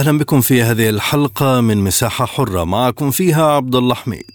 أهلا بكم في هذه الحلقة من مساحة حرة معكم فيها عبد الله حميد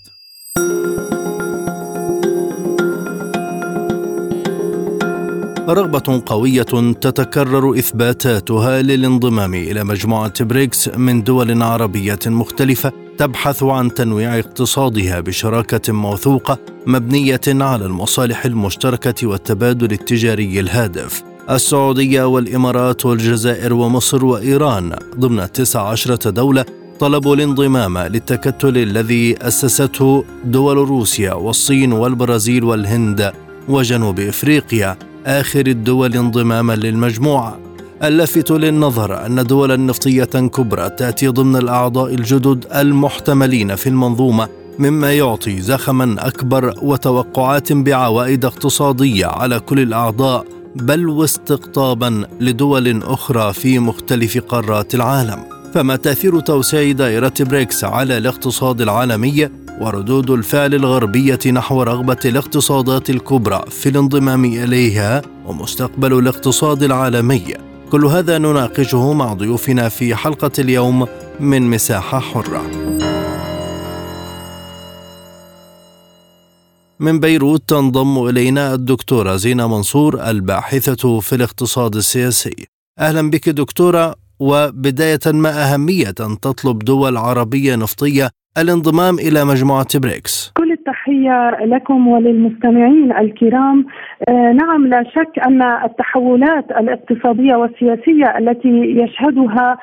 رغبة قوية تتكرر إثباتاتها للانضمام إلى مجموعة بريكس من دول عربية مختلفة تبحث عن تنويع اقتصادها بشراكة موثوقة مبنية على المصالح المشتركة والتبادل التجاري الهادف. السعودية والإمارات والجزائر ومصر وإيران ضمن 19 دولة طلبوا الانضمام للتكتل الذي أسسته دول روسيا والصين والبرازيل والهند وجنوب إفريقيا آخر الدول انضماما للمجموعة. اللافت للنظر أن دولا نفطية كبرى تأتي ضمن الأعضاء الجدد المحتملين في المنظومة مما يعطي زخما أكبر وتوقعات بعوائد اقتصادية على كل الأعضاء بل واستقطابا لدول أخرى في مختلف قارات العالم. فما تأثير توسيع دائرة بريكس على الاقتصاد العالمي وردود الفعل الغربية نحو رغبة الاقتصادات الكبرى في الانضمام إليها ومستقبل الاقتصاد العالمي؟ كل هذا نناقشه مع ضيوفنا في حلقة اليوم من مساحة حرة. من بيروت تنضم إلينا الدكتورة زينة منصور الباحثة في الاقتصاد السياسي. أهلا بك دكتورة وبداية ما أهمية أن تطلب دول عربية نفطية الانضمام إلى مجموعة بريكس. كل التحية لكم وللمستمعين الكرام. آه نعم لا شك أن التحولات الاقتصادية والسياسية التي يشهدها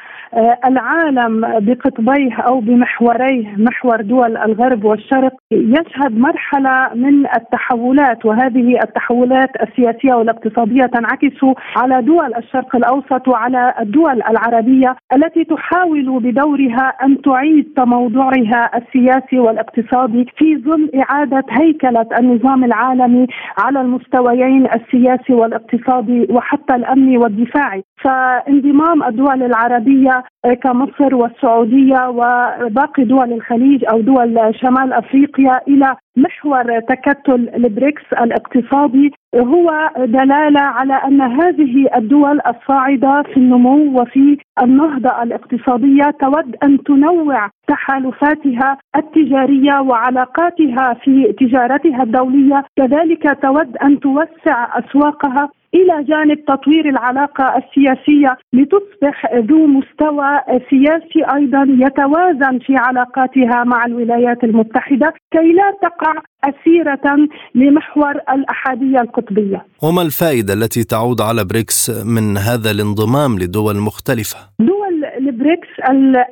العالم بقطبيه أو بمحوريه محور دول الغرب والشرق يشهد مرحلة من التحولات وهذه التحولات السياسية والاقتصادية تنعكس على دول الشرق الأوسط وعلى الدول العربية التي تحاول بدورها أن تعيد تموضعها السياسي والاقتصادي في ظل إعادة هيكلة النظام العالمي على المستويين السياسي والاقتصادي وحتى الأمني والدفاعي. فانضمام الدول العربية كمصر والسعودية وباقي دول الخليج أو دول شمال أفريقيا إلى محور تكتل البريكس الاقتصادي هو دلالة على أن هذه الدول الصاعدة في النمو وفي النهضة الاقتصادية تود أن تنوع تحالفاتها التجارية وعلاقاتها في تجارتها الدولية كذلك تود أن توسع أسواقها إلى جانب تطوير العلاقة السياسية لتصبح ذو مستوى سياسي أيضا يتوازن في علاقاتها مع الولايات المتحدة كي لا تقع أسيرة لمحور الأحادية القطبية. وما الفائدة التي تعود على بريكس من هذا الانضمام لدول مختلفة؟ دول البريكس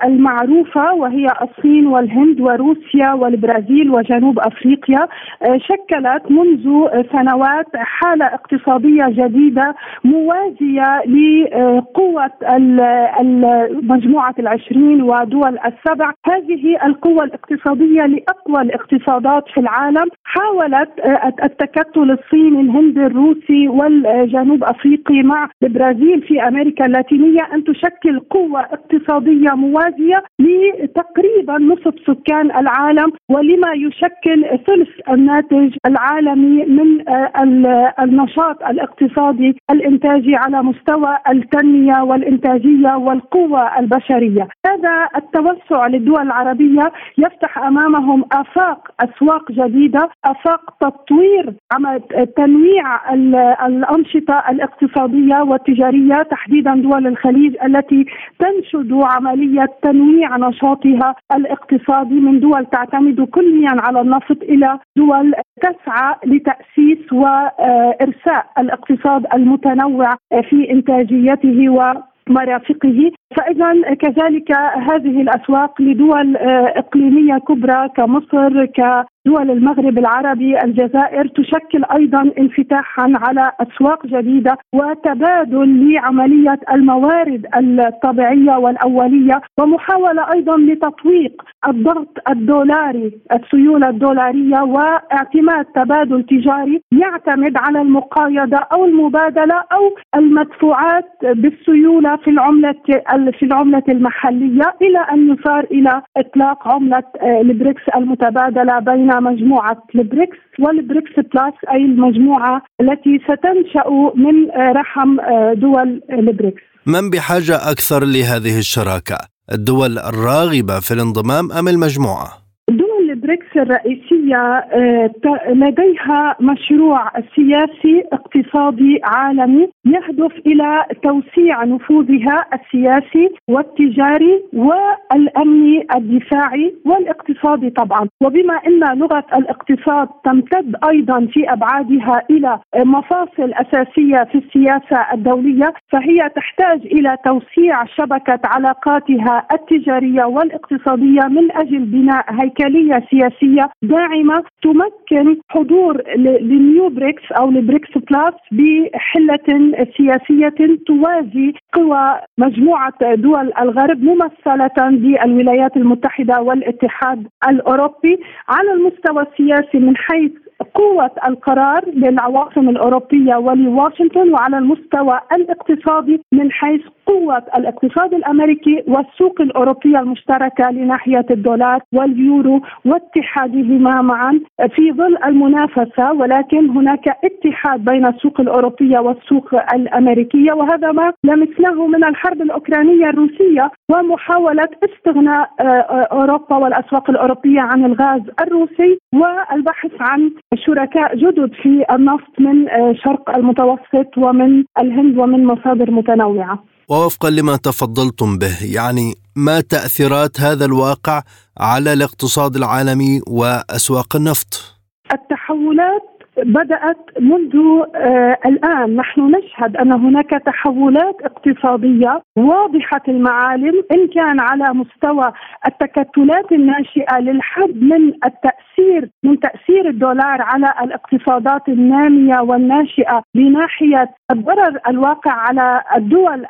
المعروفة وهي الصين والهند وروسيا والبرازيل وجنوب أفريقيا شكلت منذ سنوات حالة اقتصادية جديدة موازية لقوة مجموعة العشرين ودول السبع هذه القوة الاقتصادية لأقوى الاقتصادات في العالم حاولت التكتل الصيني الهند الروسي والجنوب أفريقي مع البرازيل في أمريكا اللاتينية أن تشكل قوة اقتصادية موازية لتقريبا نصف سكان العالم ولما يشكل ثلث الناتج العالمي من النشاط الاقتصادي الإنتاجي على مستوى التنمية والإنتاجية والقوة البشرية. هذا التوسع للدول العربية يفتح أمامهم آفاق أسواق جديدة آفاق تطوير تنويع الأنشطة الاقتصادية والتجارية تحديدا دول الخليج التي تنشد عملية تنويع نشاطها الاقتصادي من دول تعتمد كليا على النفط إلى دول تسعى لتأسيس وإرساء الاقتصاد المتنوع في إنتاجيته و مرافقه فإذا كذلك هذه الأسواق لدول إقليمية كبرى كمصر ك دول المغرب العربي الجزائر تشكل أيضا انفتاحا على أسواق جديدة وتبادل لعملية الموارد الطبيعية والأولية ومحاولة أيضا لتطويق الضغط الدولاري السيولة الدولارية واعتماد تبادل تجاري يعتمد على المقايضة أو المبادلة أو المدفوعات بالسيولة في العملة في العملة المحلية إلى أن يصار إلى إطلاق عملة البريكس المتبادلة بين مجموعة البريكس والبريكس Plus أي المجموعة التي ستنشأ من رحم دول البريكس من بحاجة أكثر لهذه الشراكة؟ الدول الراغبة في الانضمام أم المجموعة؟ بريكس الرئيسية آه، لديها مشروع سياسي اقتصادي عالمي يهدف إلى توسيع نفوذها السياسي والتجاري والأمني الدفاعي والاقتصادي طبعا. وبما أن لغة الاقتصاد تمتد أيضا في أبعادها إلى مفاصل أساسية في السياسة الدولية فهي تحتاج إلى توسيع شبكة علاقاتها التجارية والاقتصادية من أجل بناء هيكلية سياسية داعمة تمكن حضور للنيو بريكس أو البريكس بلاس بحلة سياسية توازي قوى مجموعة دول الغرب ممثلة بالولايات المتحدة والاتحاد الأوروبي على المستوى السياسي من حيث قوة القرار للعواصم الأوروبية ولواشنطن وعلى المستوى الاقتصادي من حيث قوة الاقتصاد الأمريكي والسوق الأوروبية المشتركة لناحية الدولار واليورو واتحادهما معا في ظل المنافسة. ولكن هناك اتحاد بين السوق الأوروبية والسوق الأمريكية وهذا ما لمسناه من الحرب الأوكرانية الروسية ومحاولة استغناء آه، آه، أوروبا والأسواق الأوروبية عن الغاز الروسي والبحث عن شركاء جدد في النفط من آه، شرق المتوسط ومن الهند ومن مصادر متنوعة. ووفقا لما تفضلتم به يعني ما تأثيرات هذا الواقع على الاقتصاد العالمي وأسواق النفط؟ التحولات بدأت منذ آه الآن نحن نشهد أن هناك تحولات اقتصادية واضحة المعالم إن كان على مستوى التكتلات الناشئة للحد من التاثير من تأثير الدولار على الاقتصادات النامية والناشئة بناحية الضرر الواقع على الدول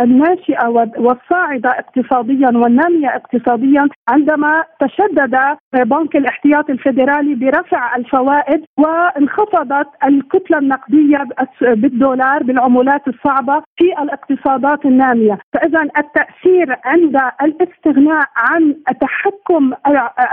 الناشئة والصاعدة اقتصاديا والنامية اقتصاديا عندما تشدد بنك الاحتياط الفيدرالي برفع الفوائد و انخفضت الكتلة النقدية بالدولار بالعملات الصعبة في الاقتصادات النامية، فاذا التأثير عند الاستغناء عن تحكم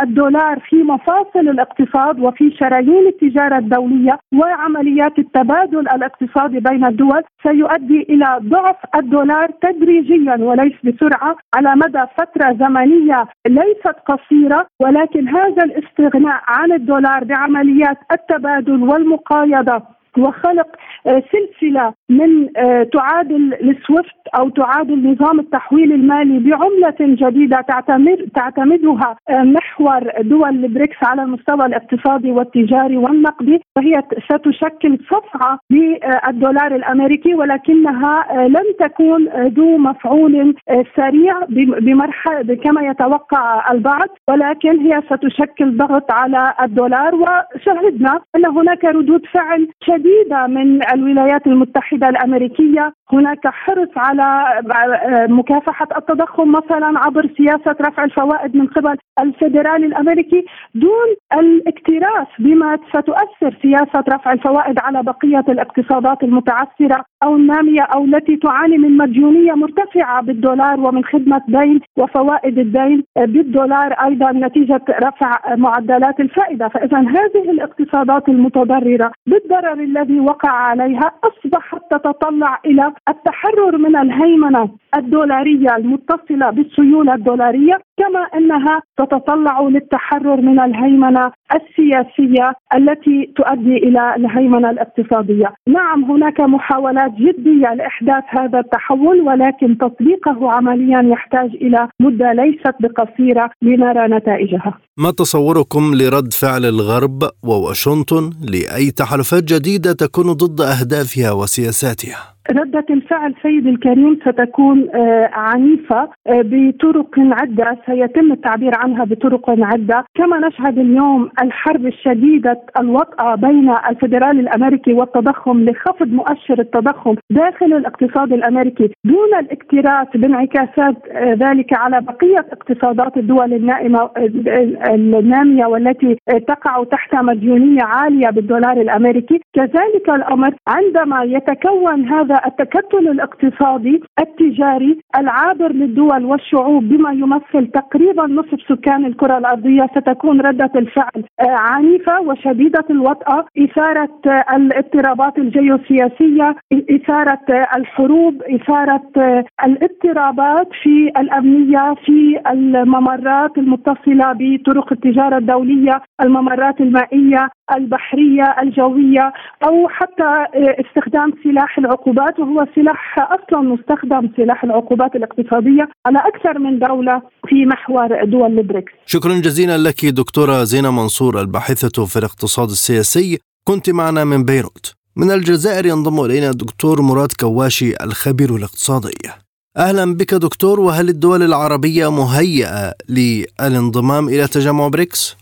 الدولار في مفاصل الاقتصاد وفي شرايين التجارة الدولية وعمليات التبادل الاقتصادي بين الدول سيؤدي إلى ضعف الدولار تدريجيا وليس بسرعة على مدى فترة زمنية ليست قصيرة ولكن هذا الاستغناء عن الدولار بعمليات التبادل والمقايضة وخلق آه، سلسلة من آه، تعادل السويفت أو تعادل نظام التحويل المالي بعملة جديدة تعتمد تعتمدها آه، محور دول البريكس على المستوى الاقتصادي والتجاري والنقدي فهي ستشكل صفعة للدولار الأمريكي ولكنها لن تكون ذو مفعول سريع بمرحله كما يتوقع البعض ولكن هي ستشكل ضغط على الدولار. وشهدنا أن هناك ردود فعل شديده من الولايات المتحدة الأمريكية هناك حرص على مكافحة التضخم مثلا عبر سياسة رفع الفوائد من قبل الفيدرالي الأمريكي دون الاكتراث بما ستؤثر سياسة رفع الفوائد على بقية الاقتصادات المتعثرة أو النامية أو التي تعاني من مديونية مرتفعة بالدولار ومن خدمة دين وفوائد الدين بالدولار أيضا نتيجة رفع معدلات الفائدة، فاذا هذه الاقتصادات المتضررة بالضرر الذي وقع عليها أصبحت تتطلع إلى التحرر من الهيمنة الدولارية المتصلة بالسيوله الدولارية كما أنها تتطلع للتحرر من الهيمنة السياسية التي تؤدي إلى الهيمنة الاقتصادية. نعم هناك محاولات جدية لإحداث هذا التحول ولكن تطبيقه عمليا يحتاج إلى مدة ليست بقصيرة لنرى نتائجها. ما تصوركم لرد فعل الغرب وواشنطن لأي تحالفات جديدة تكون ضد أهدافها وسياساتها؟ ردة الفعل سيدي الكريم ستكون آه، عنيفة آه، بطرق عدة سيتم التعبير عنها بطرق عدة. كما نشهد اليوم الحرب الشديدة الوطأة بين الفدرالي الأمريكي والتضخم لخفض مؤشر التضخم داخل الاقتصاد الأمريكي دون الاكتراث بانعكاسات آه، ذلك على بقية اقتصادات الدول النائمة النامية والتي تقع تحت مديونية عالية بالدولار الأمريكي. كذلك الأمر عندما يتكون هذا التكتل الاقتصادي التجاري العابر للدول والشعوب بما يمثل تقريبا نصف سكان الكرة الأرضية ستكون ردة الفعل. آه، عنيفة وشديدة الوطأة إثارة آه، الاضطرابات الجيوسياسية إثارة آه، الحروب إثارة الاضطرابات في الأمنية في الممرات المتصلة بطرق التجارة الدولية الممرات المائية. البحرية الجوية أو حتى استخدام سلاح العقوبات العقوبات وهو سلاح أصلا مستخدم سلاح العقوبات الاقتصادية على أكثر من دولة في محور دول البريكس. شكرا جزيلا لك دكتورة زينة منصور الباحثة في الاقتصاد السياسي كنت معنا من بيروت. من الجزائر ينضم إلينا الدكتور مراد كواشي الخبير الاقتصادي. أهلا بك دكتور وهل الدول العربية مهيئة للانضمام إلى تجمع بريكس؟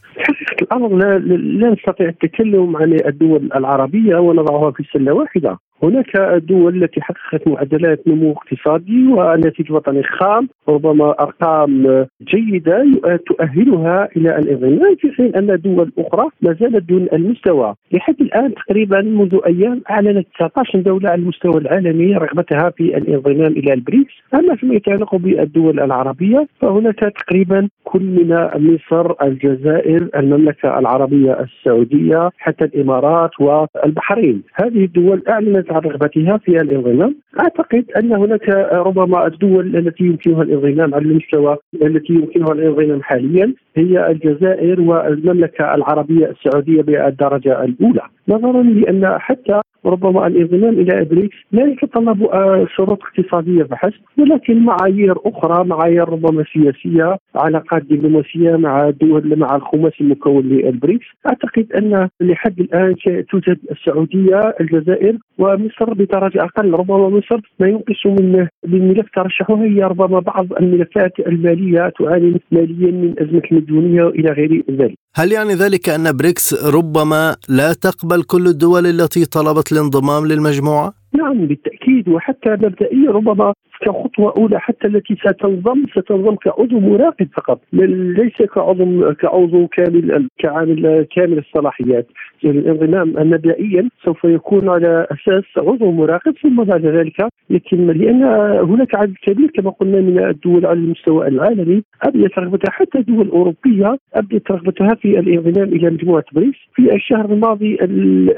الأمر لا, لا نستطيع التكلم عن الدول العربية ونضعها في سلة واحدة. هناك دول التي حققت معدلات نمو اقتصادي وناتج وطني خام ربما أرقام جيدة تؤهلها إلى الانضمام في حين أن دول أخرى ما زالت دون المستوى. لحد الآن تقريبا منذ أيام أعلنت 19 دولة على المستوى العالمي رغبتها في الانضمام إلى البريكس. أما فيما يتعلق بالدول العربية فهناك تقريبا كل من مصر الجزائر المملكة العربية السعودية حتى الإمارات والبحرين. هذه الدول أعلنت عن رغبتها في الانضمام أعتقد أن هناك ربما الدول التي يمكنها الانضمام على المستوى التي يمكنها الانضمام حاليا هي الجزائر والمملكة العربية السعودية بالدرجة الأولى. نظرا لأن حتى ربما الانضمام إلى بريكس لا يتطلب آه، شروط اقتصادية فحسب ولكن معايير أخرى معايير ربما سياسية علاقات دبلوماسية مع دول مع الخماسي المكون للبريكس أعتقد أن لحد الآن توجد السعودية الجزائر ومصر بدرجه أقل ربما مصر ما ينقص من من ملف ترشحه هي ربما بعض الملفات المالية تعاني ماليا من أزمة المديونيه إلى غير ذلك. هل يعني ذلك أن بريكس ربما لا تقبل كل الدول التي طلبت الانضمام للمجموعة؟ نعم بالتاكيد وحتى مبدئيا ربما كخطوة أولى حتى التي ستنضم ستنضم كعضو مراقب فقط ليس كعضو كعضو كامل كعامل كامل الصلاحيات. يعني الانضمام مبدئيا سوف يكون على أساس عضو مراقب ثم بعد ذلك يتم لأن هناك عدد كبير كما قلنا من الدول على المستوى العالمي ابدت رغبتها حتى الدول الأوروبية ابدت رغبتها في الانضمام إلى مجموعة بريكس في الشهر الماضي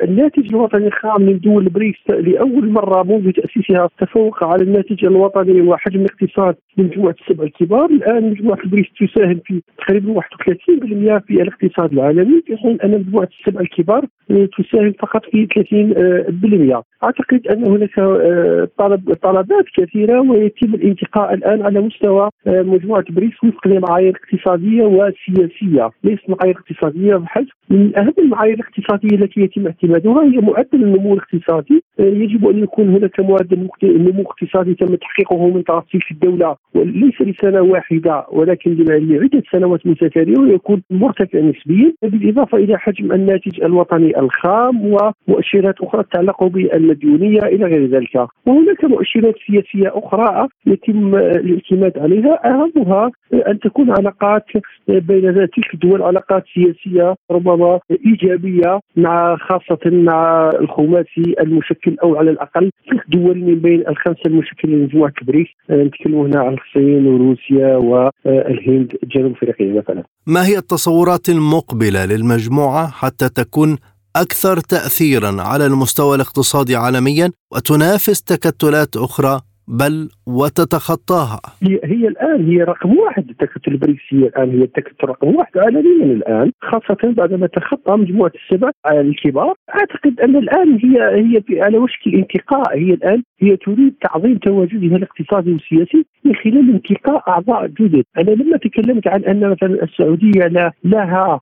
الناتج الوطني الخام من دول بريكس لأول مرة منذ تأسيسها تفوق على الناتج الوطني وحجم الاقتصاد من مجموعه السبع الكبار. الآن مجموعة بريكس تساهم في تقريبا 31% في الاقتصاد العالمي في حين أن مجموعة السبع الكبار تساهم فقط في 30% أعتقد أن هناك آه، طلب طلبات كثيرة ويتم الانتقاء الآن على مستوى آه، مجموعة بريكس وفق لمعايير اقتصاديه وسياسيه ليست معايير اقتصادية بحتة من أهم المعايير الاقتصادية التي يتم اعتمادها هي معدل النمو الاقتصادي. آه، يجب أن يكون هناك معدل نمو اقتصادي تم تحقيقه من طرف تلك الدولة وليس لسنة واحدة ولكن لعده سنوات متتالية ويكون مرتفع نسبيا بالاضافه إلى حجم الناتج الوطني الخام ومؤشرات أخرى تتعلق بالمديونية إلى غير ذلك. وهناك مؤشرات سياسية أخرى يتم الاعتماد عليها أهمها أن تكون علاقات بين تلك الدول علاقات سياسية ربما إيجابية مع خاصة مع الخماسي المشكل أو على الأقل ثلاث دول من بين الخمسة المشكلة لمجموعه بريكس نتكلم هنا عن الصين وروسيا والهند جنوب أفريقيا مثلا. ما هي التصورات المقبلة للمجموعة حتى تكون أكثر تاثيرا على المستوى الاقتصادي عالميا وتنافس تكتلات أخرى بل وتتخطاها. هي, هي الآن هي رقم واحد التكتل البريكس هي الآن هي التكتل رقم واحد عالميا الآن خاصة بعدما تخطى مجموعة السبع الكبار. أعتقد أن الآن هي هي على وشك الانتقاء. هي الآن هي تريد تعظيم تواجدها الاقتصادي والسياسي من خلال انتقاء أعضاء جدد، أنا لما تكلمت عن أن مثلا السعودية لا لها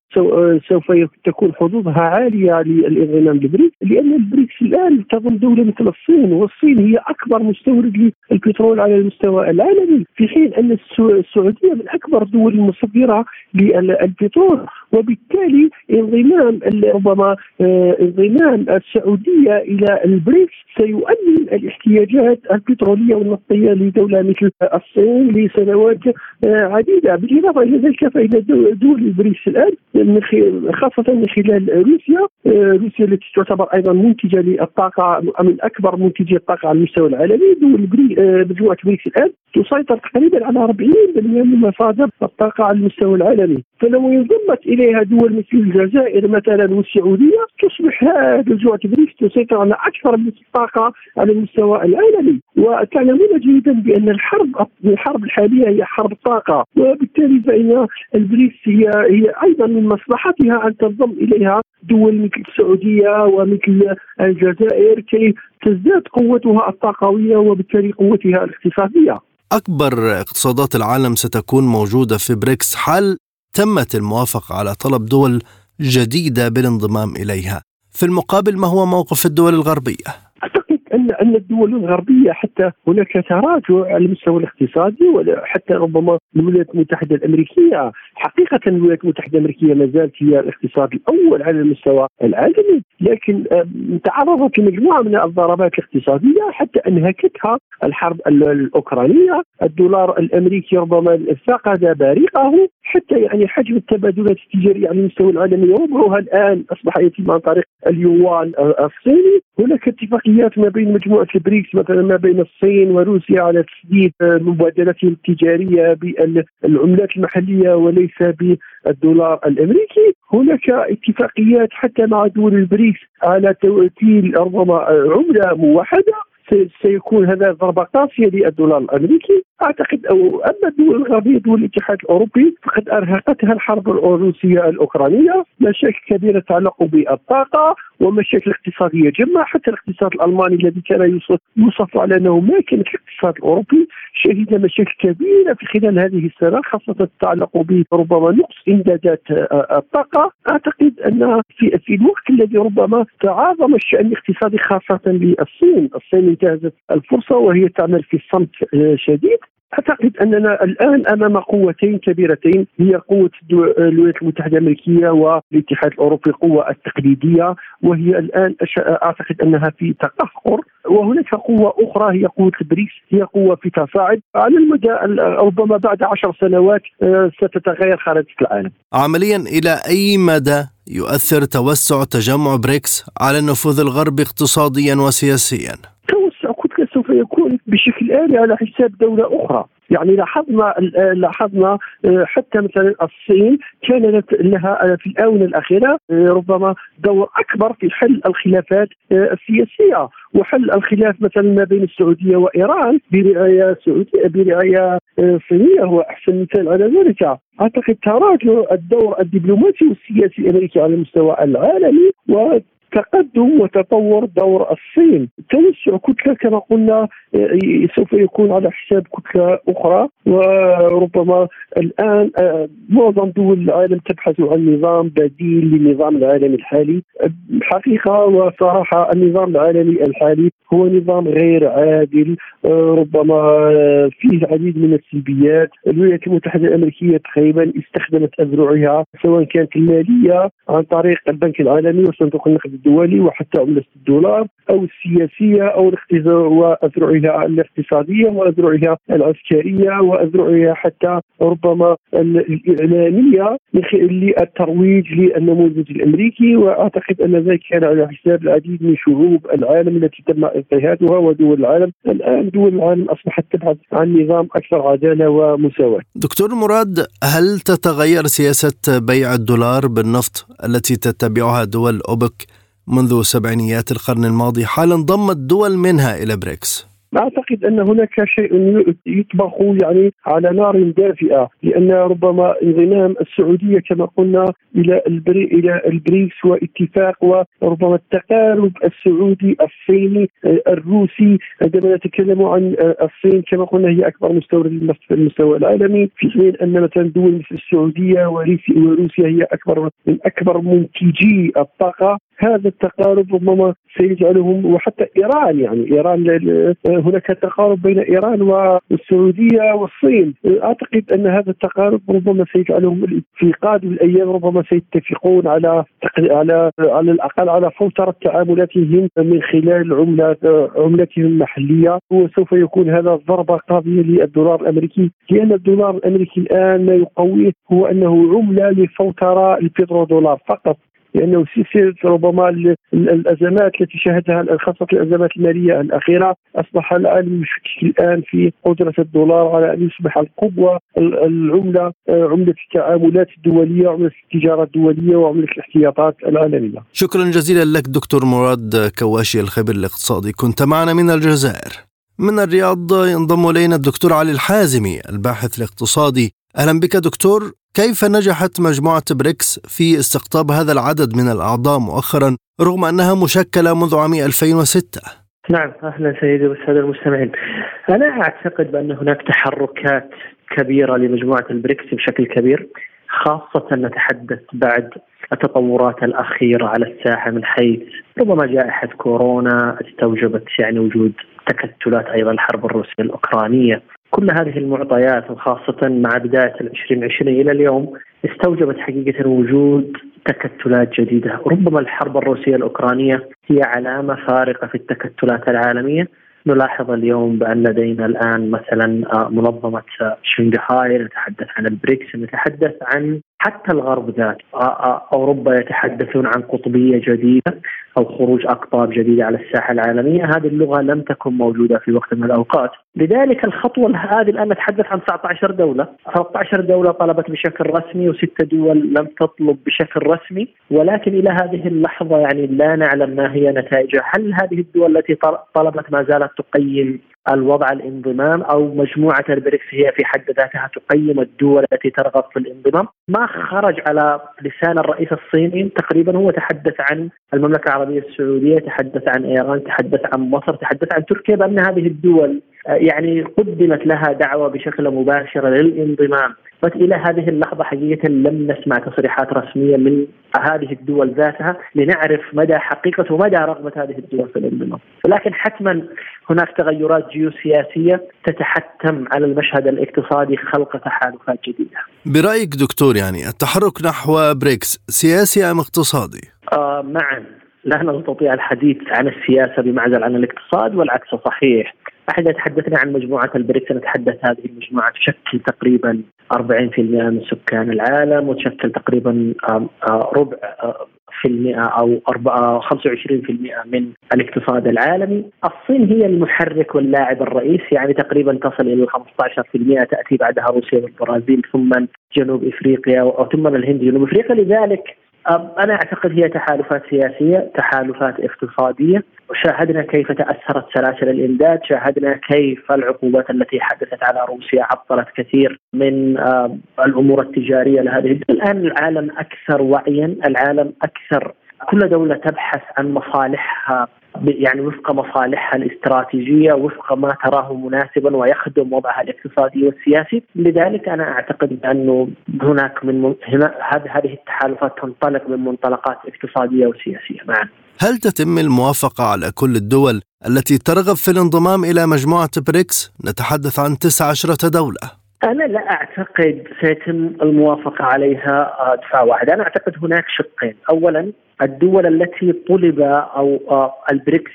سوف تكون حظوظها عالية للانضمام للبريكس لأن البريكس الآن تضم دولة مثل الصين والصين هي أكبر مستورد للبترول على المستوى العالمي في حين أن السعودية من أكبر الدول المصدرة للبترول وبالتالي انضمام ربما آه، انضمام السعودية إلى البريكس سيؤمن الاحتياجات البترولية والنفطية لدولة مثل الصين لسنوات آه، عديدة. بالإضافة إلى ذلك فإن دول البريكس الآن خاصة من خلال روسيا آه، روسيا التي تعتبر أيضا منتجة للطاقة من أكبر منتجي الطاقة على المستوى العالمي. دول مجموعه بريكس الان تسيطر تقريبا على 40% من مصادر الطاقة على المستوى العالمي. فلو انضمت إليها دول مثل الجزائر مثلا والسعودية تصبح مجموعه بريكس تسيطر على أكثر من الطاقه على المستوى العالمي. وتعلمون جيدا بأن الحرب الحرب الحالية هي حرب طاقة وبالتالي فإن البريكس هي هي أيضا من مصلحتها أن تنضم إليها دول مثل السعودية ومثل الجزائر كي تزداد قوتها الطاقوية وبالتالي قوتها الاقتصاديه. أكبر اقتصادات العالم ستكون موجودة في بريكس حال تمت الموافقة على طلب دول جديدة بالانضمام إليها. في المقابل ما هو موقف الدول الغربية؟ أن أن الدول الغربية حتى هناك تراجع على المستوى الاقتصادي وحتى ربما الولايات المتحدة الأمريكية. حقيقة الولايات المتحدة الأمريكية ما زالت هي الاقتصاد الأول على المستوى العالمي لكن تعرضت لمجموعة من الضربات الاقتصادية حتى أنهكتها الحرب الأوكرانية. الدولار الأمريكي ربما فقد بريقه حتى يعني حجم التبادلات التجارية على المستوى العالمي ربعها الآن أصبح يتم عن طريق اليوان الصيني. هناك اتفاقيات ما بين مجموعة البريكس مثلا ما بين الصين وروسيا على تسديد مبادلاتهم التجارية بالعملات المحلية وليس بالدولار الأمريكي. هناك اتفاقيات حتى مع دول البريكس على توكيل ربما عملة موحدة. سيكون هذا ضربة قاسية للدولار الأمريكي. أعتقد أو أما الدول الغربية دول الاتحاد الأوروبي فقد أرهقتها الحرب الروسيه الأوكرانية. مشاكل كبيرة تتعلق بالطاقة ومشاكل اقتصادية جمة. حتى الاقتصاد الألماني الذي كان يوصف على أنه ما كان الاقتصاد الأوروبي شهد مشاكل كبيرة في خلال هذه السنة خاصة تتعلق بربما نقص إمدادات الطاقة. أعتقد أن في في الوقت الذي ربما تعاظم الشأن الاقتصادي خاصة للصين، الصين انتهزت الفرصة وهي تعمل في صمت شديد أعتقد أننا الآن أمام قوتين كبيرتين هي قوة الولايات المتحدة الأمريكية والاتحاد الأوروبي القوه التقليدية وهي الآن أعتقد أنها في تقهقر وهناك قوة أخرى هي قوة البريكس هي قوة في تصاعد على المدى ربما بعد عشر سنوات آه، ستتغير خارطه العالم. عمليا إلى أي مدى يؤثر توسع تجمع بريكس على النفوذ الغربي اقتصاديا وسياسيا؟ سوف يكون بشكل آلي على حساب دولة أخرى. يعني لاحظنا لاحظنا آه، حتى مثلا الصين كان لها في الآونة الأخيرة آه، ربما دور أكبر في حل الخلافات آه، السياسية. وحل الخلاف مثلا ما بين السعودية وإيران برعاية سعودية برعاية صينية هو أحسن مثال على ذلك. أعتقد تراجع الدور الدبلوماسي والسياسي الامريكي على المستوى العالمي و تقدم وتطور دور الصين. توسع كتلة كما قلنا آه، سوف يكون على حساب كتلة أخرى. وربما الآن آه، معظم دول العالم تبحث عن نظام بديل للنظام العالمي الحالي. حقيقة وصراحة النظام العالمي الحالي هو نظام غير عادل. آه، ربما فيه العديد من السلبيات. الولايات المتحدة الأمريكية تقريبا استخدمت أذرعها سواء كانت المالية عن طريق البنك العالمي. وصندوق النقد الدولي وحتى عملة الدولار أو السياسية أو وأذرعها الاقتصادية وأذرعها العسكرية وأذرعها حتى ربما الإعلامية للترويج للنموذج الأمريكي. وأعتقد أن ذلك كان على حساب العديد من شعوب العالم التي تم اضطهادها ودول العالم. الآن دول العالم أصبحت تبحث عن نظام أكثر عدالة ومساواة. دكتور مراد هل تتغير سياسة بيع الدولار بالنفط التي تتبعها دول أوبك منذ سبعينيات القرن الماضي حال انضمت دول منها إلى بريكس. أعتقد أن هناك شيء يطبخ يعني على نار دافئة لأن ربما انضمام السعودية كما قلنا إلى البري إلى البريكس واتفاق وربما التقارب السعودي الصيني الروسي. عندما نتكلم عن الصين كما قلنا هي أكبر مستورد في المستوى العالمي في حين أن مثلا دول مثل السعودية وروسيا هي أكبر من أكبر منتجي الطاقة. هذا التقارب ربما سيجعلهم وحتى إيران يعني إيران هناك تقارب بين إيران والسعودية والصين. أعتقد أن هذا التقارب ربما سيجعلهم في قادم الأيام ربما سيتفقون على على على الأقل على فوتره تعاملاتهم من خلال عملات عملتهم المحلية. وسوف يكون هذا ضربه قاضيه للدولار الأمريكي لأن الدولار الأمريكي الآن ما يقويه هو أنه عملة لفوتره البترودولار فقط. لأنه سلسله ربما الأزمات التي شهدها خاصة الأزمات المالية الأخيرة أصبح العالم يشكك الآن في قدرة الدولار على أن يصبح القوة العملة عملة التعاملات الدولية وعمله التجارة الدولية وعملة الاحتياطات العالمية. شكرا جزيلا لك دكتور مراد كواشي الخبير الاقتصادي كنت معنا من الجزائر. من الرياض ينضم إلينا الدكتور علي الحازمي الباحث الاقتصادي أهلا بك دكتور. كيف نجحت مجموعة بريكس في استقطاب هذا العدد من الأعضاء مؤخرا رغم أنها مشكلة منذ عام 2006 نعم أهلا سيدي والسادة المستمعين. أنا أعتقد بأن هناك تحركات كبيرة لمجموعة البريكس بشكل كبير خاصة نتحدث بعد التطورات الأخيرة على الساحة من حيث ربما جائحة كورونا استوجبت يعني وجود تكتلات أيضا الحرب الروسية الأوكرانية. كل هذه المعطيات وخاصة مع بداية 2020 إلى اليوم استوجبت حقيقة وجود تكتلات جديدة. ربما الحرب الروسية الأوكرانية هي علامة فارقة في التكتلات العالمية. نلاحظ اليوم بأن لدينا الآن مثلا منظمة شنغهاي نتحدث عن البريكس نتحدث عن حتى الغرب ذات آه، أوروبا يتحدثون عن قطبية جديدة أو خروج أقطاب جديدة على الساحة العالمية. هذه اللغة لم تكن موجودة في وقت من الأوقات. لذلك الخطوة هذه الآن نتحدث عن 19 دولة. 13 دولة طلبت بشكل رسمي وستة دول لم تطلب بشكل رسمي. ولكن إلى هذه اللحظة يعني لا نعلم ما هي نتائجها. هل هذه الدول التي طلبت ما زالت تقيم الوضع الانضمام أو مجموعة البريكس هي في حد ذاتها تقيم الدول التي ترغب في الانضمام، ما خرج على لسان الرئيس الصيني تقريبا هو تحدث عن المملكة العربية السعودية، تحدث عن إيران، تحدث عن مصر، تحدث عن تركيا بأن هذه الدول يعني قدمت لها دعوة بشكل مباشر للانضمام بس إلى هذه اللحظة حقيقة لم نسمع تصريحات رسمية من هذه الدول ذاتها لنعرف مدى حقيقة ومدى رغبة هذه الدول في الانضمام، ولكن حتما هناك تغيرات جيوسياسية تتحتم على المشهد الاقتصادي خلق تحالفات جديدة. برأيك دكتور يعني التحرك نحو بريكس سياسي أم اقتصادي؟ آه معا لا نستطيع الحديث عن السياسة بمعزل عن الاقتصاد والعكس صحيح. إحنا تحدثنا عن مجموعة البريكس نتحدث هذه المجموعة تشكل تقريبا 40% من سكان العالم وتشكل تقريبا ربع في المئة أو 25% من الاقتصاد العالمي الصين هي المحرك واللاعب الرئيسي يعني تقريبا تصل إلى 15% تأتي بعدها روسيا والبرازيل ثم جنوب إفريقيا ثم الهند جنوب إفريقيا لذلك أنا أعتقد هي تحالفات سياسية تحالفات اقتصادية وشاهدنا كيف تأثرت سلاسل الإمداد شاهدنا كيف العقوبات التي حدثت على روسيا عطلت كثير من الأمور التجارية لهذه. الدول الآن العالم أكثر وعيا العالم أكثر. كل دولة تبحث عن مصالحها. يعني وفق مصالحها الاستراتيجية وفق ما تراه مناسبا ويخدم وضعها الاقتصادي والسياسي. لذلك أنا أعتقد بأنه هناك من هنا هذه التحالفات تنطلق من منطلقات اقتصادية وسياسية معا. هل تتم الموافقة على كل الدول التي ترغب في الانضمام إلى مجموعة بريكس؟ نتحدث عن 19 دولة. أنا لا أعتقد سيتم الموافقة عليها دفعة واحدة. أنا أعتقد هناك شقين. أولا الدول التي طلب أو البريكس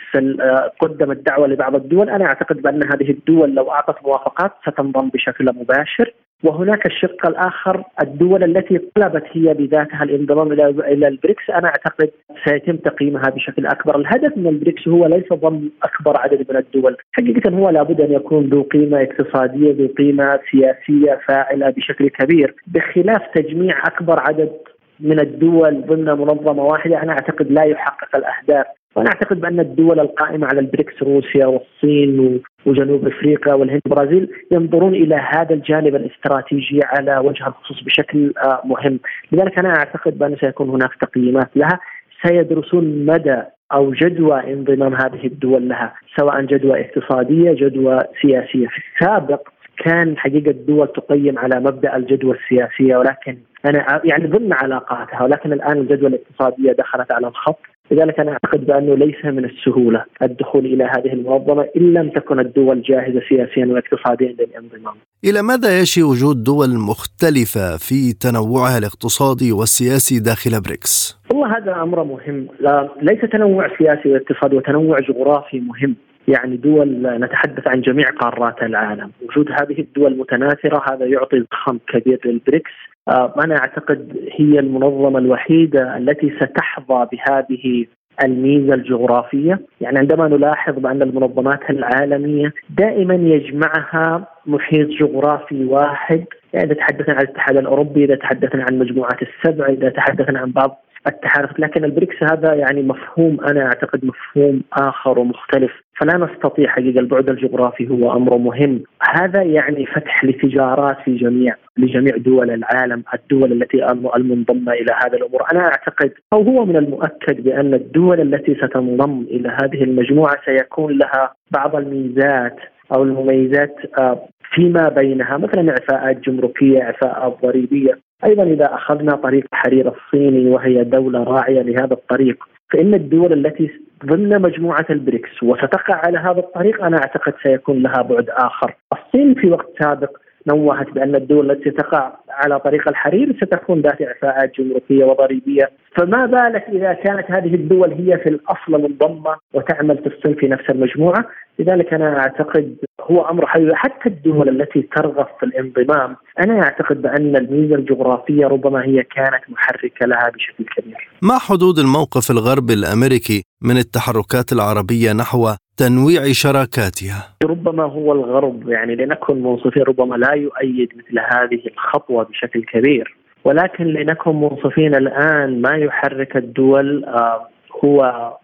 قدمت دعوه لبعض الدول أنا أعتقد بأن هذه الدول لو أعطت موافقات ستنضم بشكل مباشر. وهناك الشق الآخر الدول التي طلبت هي بذاتها الانضمام إلى إلى البريكس. أنا أعتقد سيتم تقييمها بشكل أكبر، الهدف من البريكس هو ليس ضم أكبر عدد من الدول، حقيقة هو لابد أن يكون ذو قيمة اقتصادية ذو قيمة سياسية فاعلة بشكل كبير، بخلاف تجميع أكبر عدد من الدول ضمن منظمة واحدة أنا أعتقد لا يحقق الأهداف. وأنا أعتقد بأن الدول القائمة على البريكس روسيا والصين وجنوب أفريقيا والهند والبرازيل ينظرون إلى هذا الجانب الاستراتيجي على وجه الخصوص بشكل آه، مهم، لذلك أنا أعتقد بأن سيكون هناك تقييمات لها. سيدرسون مدى أو جدوى انضمام هذه الدول لها، سواء جدوى اقتصادية، جدوى سياسية، في السابق كان حقيقة الدول تقيم على مبدأ الجدوى السياسية ولكن أنا يعني ضمن علاقاتها ولكن الآن الجدوى الاقتصادية دخلت على الخط. لذلك أنا أعتقد بأنه ليس من السهولة الدخول إلى هذه المنظمة إن لم تكن الدول جاهزة سياسيا واقتصاديا للانضمام. إلى ماذا يشي وجود دول مختلفة في تنوعها الاقتصادي والسياسي داخل بريكس؟ والله هذا أمر مهم، لا ليس تنوع سياسي واقتصادي وتنوع جغرافي مهم، يعني دول نتحدث عن جميع قارات العالم. وجود هذه الدول متناثرة هذا يعطي زخم كبير للبريكس. آه، أنا أعتقد هي المنظمة الوحيدة التي ستحظى بهذه الميزة الجغرافية. يعني عندما نلاحظ بأن المنظمات العالمية دائما يجمعها محيط جغرافي واحد يعني إذا تحدثنا عن الاتحاد الأوروبي إذا تحدثنا عن مجموعة السبع إذا تحدثنا عن بعض التحالف لكن البريكس هذا يعني مفهوم أنا أعتقد مفهوم آخر ومختلف. فلا نستطيع حقيقة البعد الجغرافي هو أمر مهم. هذا يعني فتح لتجارات في جميع لجميع دول العالم الدول التي المنضمة إلى هذا الأمور. أنا أعتقد أو هو من المؤكد بأن الدول التي ستنضم إلى هذه المجموعة سيكون لها بعض الميزات أو المميزات آه، فيما بينها. مثلا إعفاءات جمركية إعفاءات ضريبية. أيضا إذا أخذنا طريق حرير الصيني وهي دولة راعية لهذا الطريق فإن الدول التي ضمن مجموعة البريكس وستقع على هذا الطريق أنا أعتقد سيكون لها بعد آخر. الصين في وقت سابق نوهت بأن الدول التي تقع على طريق الحرير ستكون ذات اعفاءات جمركيه وضريبية، فما بالك إذا كانت هذه الدول هي في الأصل منضمة وتعمل الصين في نفس المجموعة، لذلك أنا أعتقد هو أمر حي. حتى الدول التي ترغب في الانضمام، أنا أعتقد بأن الميزة الجغرافية ربما هي كانت محركة لها بشكل كبير. ما حدود الموقف الغربي الأمريكي من التحركات العربية نحو تنويع شراكاتها؟ ربما هو الغرب يعني لنكن منصفين ربما لا يؤيد مثل هذه الخطوة بشكل كبير. ولكن لنكن منصفين الآن ما يحرك الدول آه، هو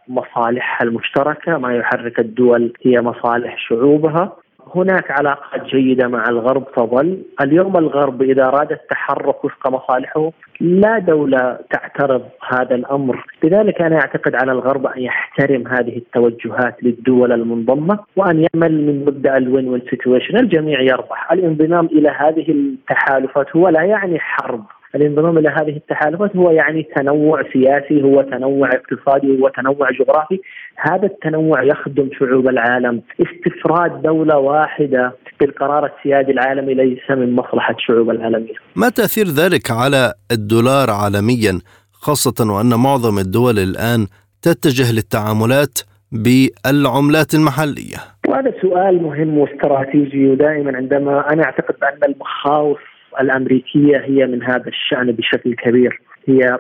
مصالحها المشتركة ما يحرك الدول هي مصالح شعوبها. هناك علاقات جيدة مع الغرب تظل، اليوم الغرب إذا أراد التحرك وفق مصالحه لا دولة تعترض هذا الأمر، لذلك أنا أعتقد على الغرب أن يحترم هذه التوجهات للدول المنضمة وأن يعمل من مبدأ ال win-win situation، الجميع يربح، الانضمام إلى هذه التحالفات هو لا يعني حرب، الانضمام إلى هذه التحالفات هو يعني تنوع سياسي هو تنوع اقتصادي هو تنوع جغرافي. هذا التنوع يخدم شعوب العالم. استفراد دولة واحدة بالقرار السيادي العالمي ليس من مصلحة شعوب العالمية ما تأثير ذلك على الدولار عالميا خاصة وأن معظم الدول الآن تتجه للتعاملات بالعملات المحلية؟ وهذا سؤال مهم واستراتيجي ودائما عندما أنا أعتقد بأن المخاوف الأمريكية هي من هذا الشأن بشكل كبير. هي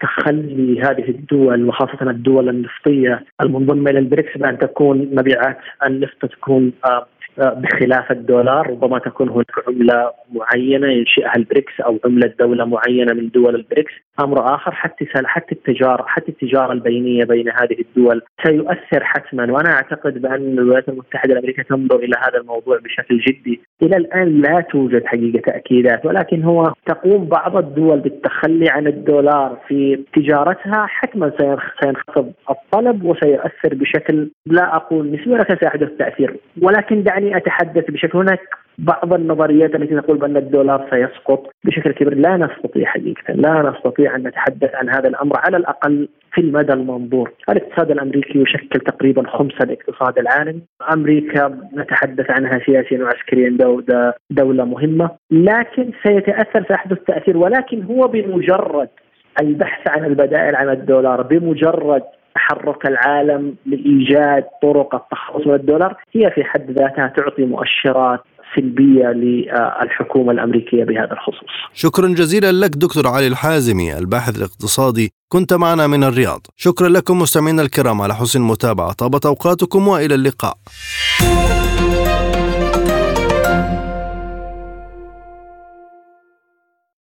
تخلي هذه الدول وخاصة الدول النفطية المنضمة إلى البريكس بأن تكون مبيعات النفط تكون آه، بخلاف الدولار ربما تكون هناك عملة معينة ينشئها البريكس أو عملة دولة معينة من دول البريكس، أمر آخر حتى حتى التجارة حتى التجارة البينية بين هذه الدول سيؤثر حتما. وأنا أعتقد بأن الولايات المتحدة الأمريكية تنظر إلى هذا الموضوع بشكل جدي، إلى الآن لا توجد حقيقة تأكيدات ولكن هو تقوم بعض الدول بالتخلي عن الدولار في تجارتها. حتما سينخفض الطلب وسيؤثر بشكل لا أقول نسبي ولكن سيحدث تأثير، ولكن دعني أتحدث بشكل هناك بعض النظريات التي تقول بأن الدولار سيسقط بشكل كبير. لا نستطيع حقيقة لا نستطيع أن نتحدث عن هذا الأمر على الأقل في المدى المنظور، الاقتصاد الأمريكي يشكل تقريبا خمس الاقتصاد العالمي، أمريكا نتحدث عنها سياسيا وعسكريا دولة مهمة، لكن سيتأثر سيحدث تأثير ولكن هو بمجرد البحث عن البدائل عن الدولار بمجرد تحرك العالم لايجاد طرق التخلص من الدولار هي في حد ذاتها تعطي مؤشرات سلبية للحكومة الأمريكية بهذا الخصوص. شكرا جزيلا لك دكتور علي الحازمي الباحث الاقتصادي كنت معنا من الرياض. شكرا لكم مستمعينا الكرام على حسن المتابعة طابت أوقاتكم وإلى اللقاء.